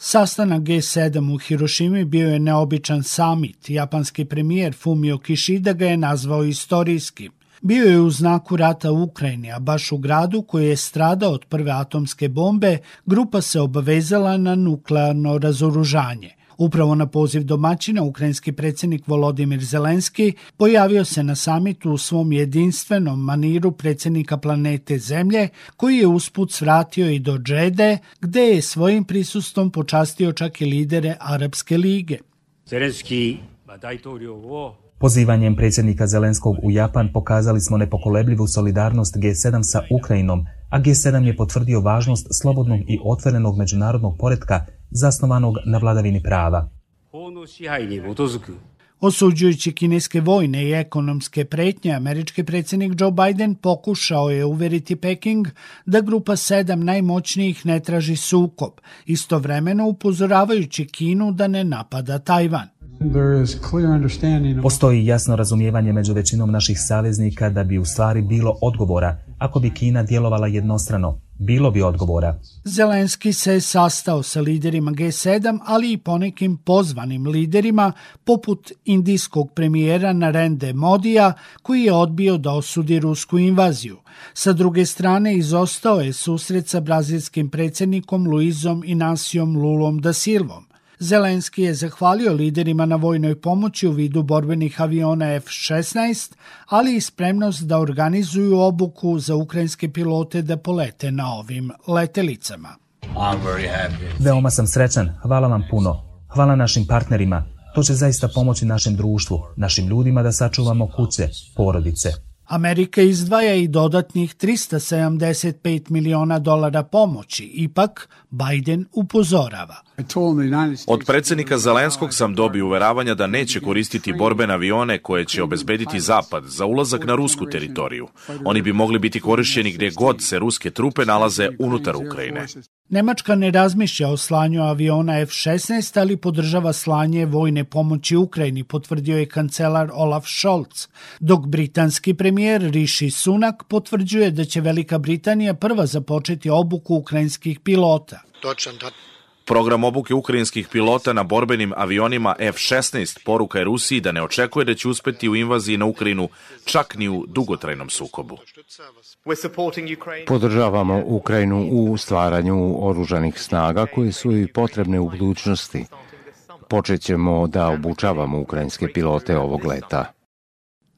Sastanak G7 u Hirošimi bio je neobičan samit. Japanski premijer Fumio Kishida ga je nazvao istorijskim. Bio je u znaku rata u Ukrajini, a baš u gradu koji je stradao od prve atomske bombe, grupa se obavezala na nuklearno razoružanje. Upravo na poziv domaćina, ukrajinski predsednik Volodimir Zelenski pojavio se na samitu u svom jedinstvenom maniru predsednika planete Zemlje, koji je usput svratio i do Džede, gde je svojim prisustvom počastio čak i lidere Arapske lige. Zelenski, Pozivanjem predsjednika Zelenskog u Japan pokazali smo nepokolebljivu solidarnost G7 sa Ukrajinom, a G7 je potvrdio važnost slobodnog i otvorenog međunarodnog poretka zasnovanog na vladavini prava. Osuđujući kineske vojne i ekonomske pretnje, američki predsjednik Joe Biden pokušao je uveriti Peking da grupa sedam najmoćnijih ne traži sukob, istovremeno upozoravajući Kinu da ne napada Tajvan. Postoji jasno razumijevanje među većinom naših saveznika da bi u stvari bilo odgovora ako bi Kina djelovala jednostrano, bilo bi odgovora. Zelenski se je sastao sa liderima G7, ali i ponekim pozvanim liderima, poput indijskog premijera Narende Modija, koji je odbio da osudi rusku invaziju. Sa druge strane, izostao je susret sa brazilskim predsjednikom Luizom Inasijom Lulom da Silvom. Zelenski je zahvalio liderima na vojnoj pomoći u vidu borbenih aviona F-16, ali i spremnost da organizuju obuku za ukrajinske pilote da polete na ovim letelicama. Veoma sam srećan, hvala vam puno. Hvala našim partnerima. To će zaista pomoći našem društvu, našim ljudima da sačuvamo kuće, porodice. Amerika izdvaja i dodatnih 375 miliona dolara pomoći, ipak Biden upozorava. Od predsednika Zelenskog sam dobio uveravanja da neće koristiti borbene avione koje će obezbediti Zapad za ulazak na rusku teritoriju. Oni bi mogli biti korišćeni gde god se ruske trupe nalaze unutar Ukrajine. Nemačka ne razmišlja o slanju aviona F-16, ali podržava slanje vojne pomoći Ukrajini, potvrdio je kancelar Olaf Scholz, dok britanski premijer premijer Rishi Sunak potvrđuje da će Velika Britanija prva započeti obuku ukrajinskih pilota. Program obuke ukrajinskih pilota na borbenim avionima F-16 poruka je Rusiji da ne očekuje da će uspeti u invaziji na Ukrajinu, čak ni u dugotrajnom sukobu. Podržavamo Ukrajinu u stvaranju oružanih snaga koje su i potrebne u budućnosti. Počet ćemo da obučavamo ukrajinske pilote ovog leta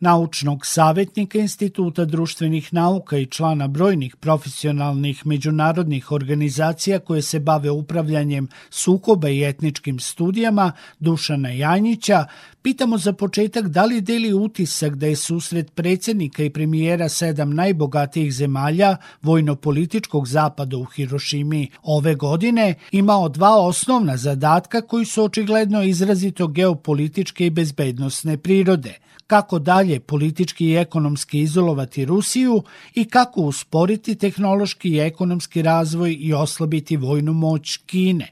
naučnog savetnika Instituta društvenih nauka i člana brojnih profesionalnih međunarodnih organizacija koje se bave upravljanjem sukoba i etničkim studijama Dušana Janjića, pitamo za početak da li deli utisak da je susret predsednika i premijera sedam najbogatijih zemalja vojnopolitičkog zapada u Hirošimi ove godine imao dva osnovna zadatka koji su očigledno izrazito geopolitičke i bezbednosne prirode – kako dalje politički i ekonomski izolovati Rusiju i kako usporiti tehnološki i ekonomski razvoj i oslabiti vojnu moć Kine.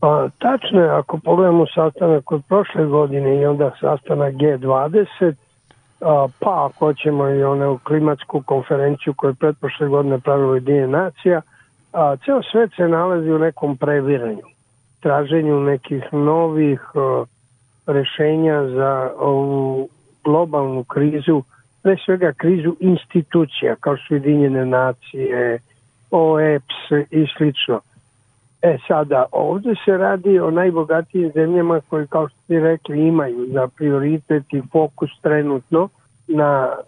Pa, tačno je, ako pogledamo sastanak od prošle godine i onda sastanak G20, pa ako hoćemo i onu klimatsku konferenciju koju je pretprošle godine pravila Ujedinje nacija, a, ceo svet se nalazi u nekom previranju, traženju nekih novih a, rešenja za ovu globalnu krizu, pre svega krizu institucija kao su Ujedinjene nacije, OEPS i slično. E sada, ovde se radi o najbogatijim zemljama koje, kao što ste rekli, imaju za prioritet i fokus trenutno na e,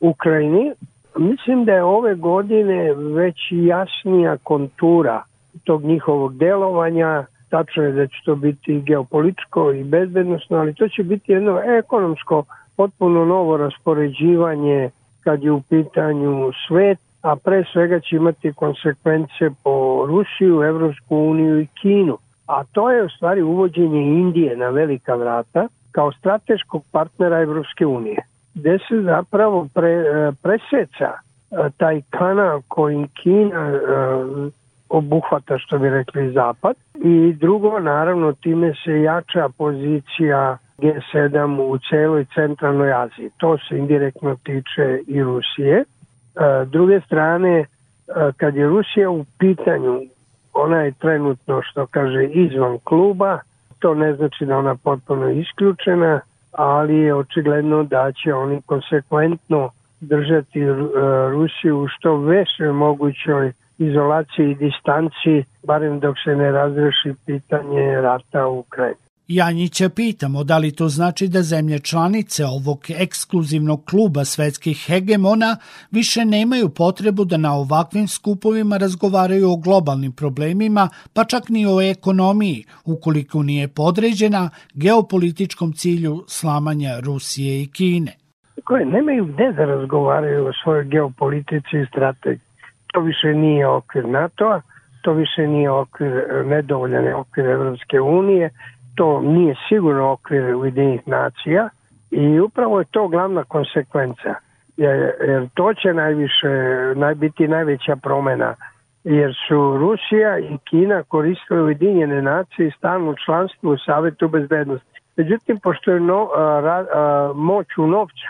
Ukrajini. Mislim da je ove godine već jasnija kontura tog njihovog delovanja, tačno je da će to biti geopolitičko i bezbednostno, ali to će biti jedno ekonomsko potpuno novo raspoređivanje kad je u pitanju svet, a pre svega će imati konsekvence po Rusiju, Evropsku uniju i Kinu. A to je u stvari uvođenje Indije na velika vrata kao strateškog partnera Evropske unije, gde se zapravo pre, e, preseca e, taj kanal koji Kina e, obuhvata, što bi rekli, Zapad. I drugo, naravno, time se jača pozicija G7 u celoj centralnoj Aziji. To se indirektno tiče i Rusije. E, s druge strane, e, kad je Rusija u pitanju, ona je trenutno, što kaže, izvan kluba, to ne znači da ona potpuno isključena, ali je očigledno da će oni konsekventno držati e, Rusiju u što većoj mogućoj izolaciji i distanci, barem dok se ne razreši pitanje rata u Ukrajini. Janjića pitamo da li to znači da zemlje članice ovog ekskluzivnog kluba svetskih hegemona više nemaju potrebu da na ovakvim skupovima razgovaraju o globalnim problemima, pa čak ni o ekonomiji, ukoliko nije podređena geopolitičkom cilju slamanja Rusije i Kine. Koje nemaju gde da razgovaraju o svojoj geopolitici i strategiji. To više nije okvir NATO-a, to više nije okvir, nedovoljan okvir Evropske unije to nije sigurno okvir Ujedinih nacija i upravo je to glavna konsekvenca jer, jer to će najviše naj, biti najveća promena jer su Rusija i Kina koristile Ujedinjene nacije i stalno članstvu u Savetu bezbednosti. Međutim, pošto je no, a, ra, a, moć u novcu,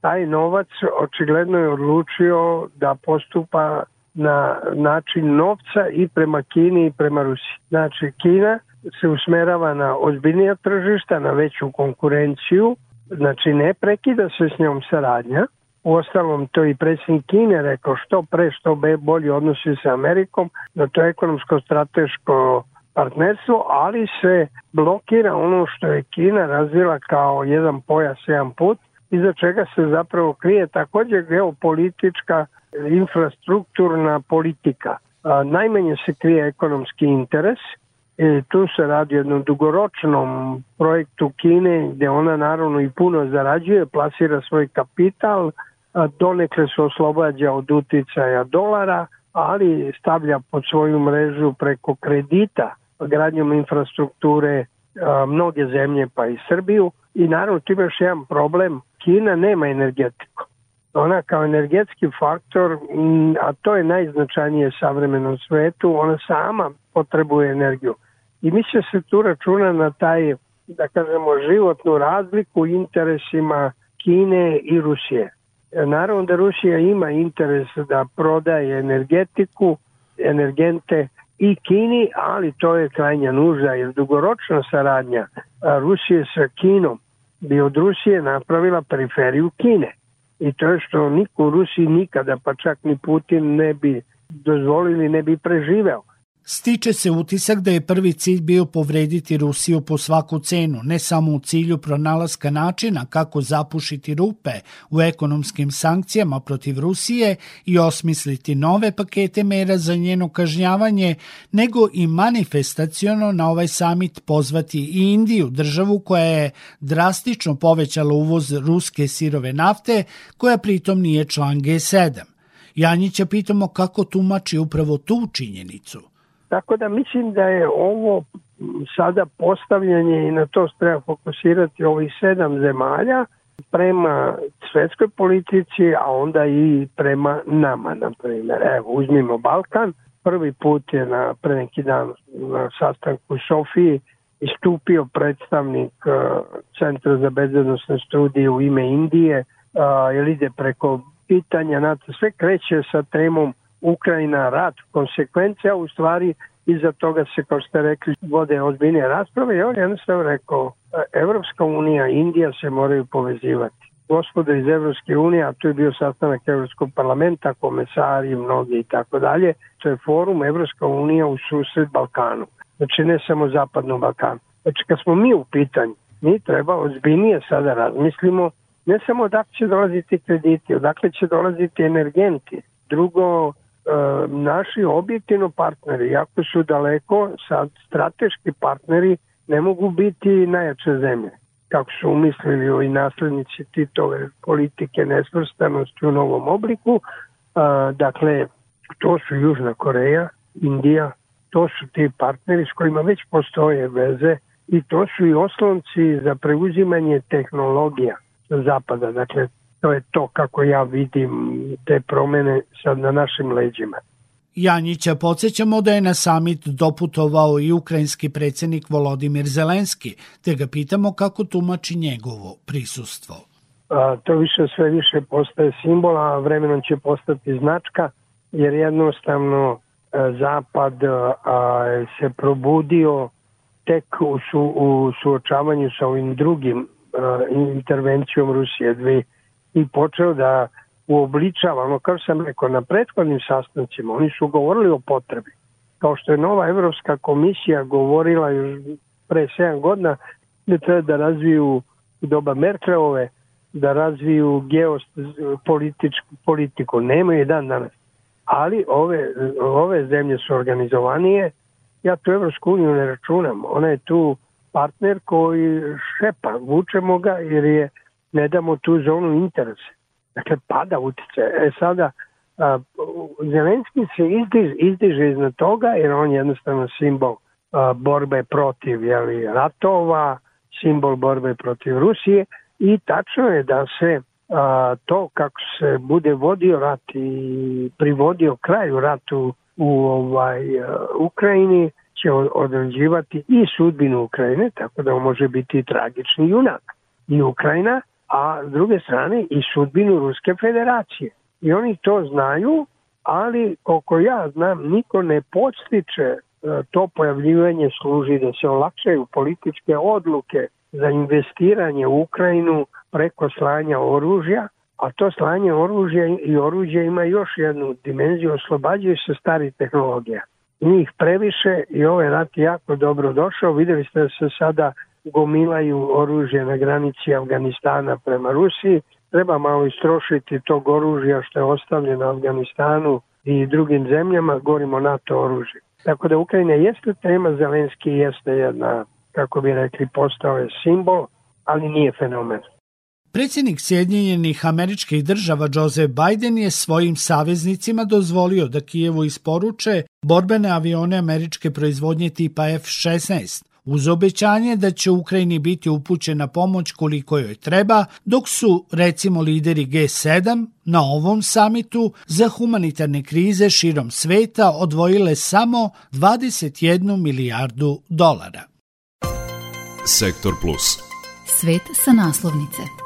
taj novac očigledno je odlučio da postupa na način novca i prema Kini i prema Rusiji. Znači, Kina se usmerava na ozbiljnija tržišta, na veću konkurenciju, znači ne prekida se s njom saradnja, u ostalom to i predsjednik Kine rekao što pre što bolje odnosi sa Amerikom, da to je ekonomsko strateško partnerstvo, ali se blokira ono što je Kina razvila kao jedan pojas, jedan put, iza čega se zapravo krije također geopolitička infrastrukturna politika. A, Najmanje se krije ekonomski interes, E, tu se radi o jednom dugoročnom projektu Kine gde ona naravno i puno zarađuje, plasira svoj kapital, donekle se oslobađa od uticaja dolara, ali stavlja pod svoju mrežu preko kredita gradnjom infrastrukture a, mnoge zemlje pa i Srbiju i naravno tu imaš jedan problem, Kina nema energetiku. Ona kao energetski faktor, a to je najznačajnije savremenom svetu, ona sama potrebuje energiju i misle se tu računa na taj, da kažemo, životnu razliku u interesima Kine i Rusije. Naravno da Rusija ima interes da prodaje energetiku, energente i Kini, ali to je krajnja nužda jer dugoročna saradnja Rusije sa Kinom bi od Rusije napravila periferiju Kine. I to je što niko u Rusiji nikada, pa čak ni Putin ne bi dozvolili, ne bi preživeo. Stiče se utisak da je prvi cilj bio povrediti Rusiju po svaku cenu, ne samo u cilju pronalaska načina kako zapušiti rupe u ekonomskim sankcijama protiv Rusije i osmisliti nove pakete mera za njeno kažnjavanje, nego i manifestaciono na ovaj samit pozvati i Indiju, državu koja je drastično povećala uvoz ruske sirove nafte, koja pritom nije član G7. Janjića pitamo kako tumači upravo tu činjenicu – Tako da mislim da je ovo sada postavljanje i na to treba fokusirati ovih sedam zemalja prema svetskoj politici, a onda i prema nama, na primjer. Evo, uzmimo Balkan, prvi put je na, pre neki dan na sastanku u Sofiji istupio predstavnik e, Centra za bezbednostne studije u ime Indije, e, jer ide preko pitanja NATO, sve kreće sa temom Ukrajina rat konsekvencija, u stvari iza toga se, kao ste rekli, vode ozbiljne rasprave i on jednostavno rekao, e, Evropska unija i Indija se moraju povezivati. Gospodo iz Evropske unije, a to je bio sastanak Evropskog parlamenta, komesari, mnogi i tako dalje, to je forum Evropska unija u susret Balkanu. Znači ne samo Zapadnom Balkanu. Znači kad smo mi u pitanju, mi treba ozbiljnije sada razmislimo ne samo odakle će dolaziti krediti, odakle će dolaziti energenti. Drugo, naši objektivno partneri, jako su daleko, sad strateški partneri ne mogu biti najjače zemlje. Kako su umislili ovi naslednici Titove politike nesvrstanosti u novom obliku, dakle, to su Južna Koreja, Indija, to su ti partneri s kojima već postoje veze i to su i oslonci za preuzimanje tehnologija zapada. Dakle, to je to kako ja vidim te promene sad na našim leđima. Janjića podsjećamo da je na samit doputovao i ukrajinski predsednik Volodimir Zelenski, te ga pitamo kako tumači njegovo prisustvo. A, to više sve više postaje simbol, a vremenom će postati značka, jer jednostavno e, Zapad e, a, se probudio tek u, su, u suočavanju sa ovim drugim a, e, intervencijom Rusije 2014 i počeo da uobličava, ono kao sam rekao na prethodnim sastancima, oni su govorili o potrebi. Kao što je nova Evropska komisija govorila još pre 7 godina da treba da razviju doba Merkelove, da razviju geopolitičku politiku. Nema je dan danas. Ali ove, ove zemlje su organizovanije. Ja tu Evropsku uniju ne računam. Ona je tu partner koji šepa. Vučemo ga jer je ne damo tu zonu interesa. Dakle, pada utice. E sada, a, Zelenski se izdiže, izdiže iznad toga jer on je jednostavno simbol a, borbe protiv jeli, ratova, simbol borbe protiv Rusije i tačno je da se a, to kako se bude vodio rat i privodio kraju ratu u ovaj a, Ukrajini će određivati i sudbinu Ukrajine, tako da on može biti tragični junak. I Ukrajina a s druge strane i sudbinu Ruske federacije. I oni to znaju, ali koliko ja znam, niko ne podstiče e, to pojavljivanje služi da se olakšaju političke odluke za investiranje u Ukrajinu preko slanja oružja, a to slanje oružja i oružja ima još jednu dimenziju, oslobađaju se stari tehnologija. Njih previše i ovaj rat jako dobro došao, videli ste da se sada gomilaju oružje na granici Afganistana prema Rusiji. Treba malo istrošiti tog oružja što je ostavljeno Afganistanu i drugim zemljama, govorimo NATO oružje. Tako da Ukrajina jeste tema, Zelenski jeste jedna, kako bi rekli, postao je simbol, ali nije fenomen. Predsjednik Sjedinjenih američkih država Joseph Biden je svojim saveznicima dozvolio da Kijevu isporuče borbene avione američke proizvodnje tipa F-16, uz obećanje da će Ukrajini biti upućena pomoć koliko joj treba, dok su, recimo, lideri G7 na ovom samitu za humanitarne krize širom sveta odvojile samo 21 milijardu dolara. Sektor Plus. Svet sa naslovnice.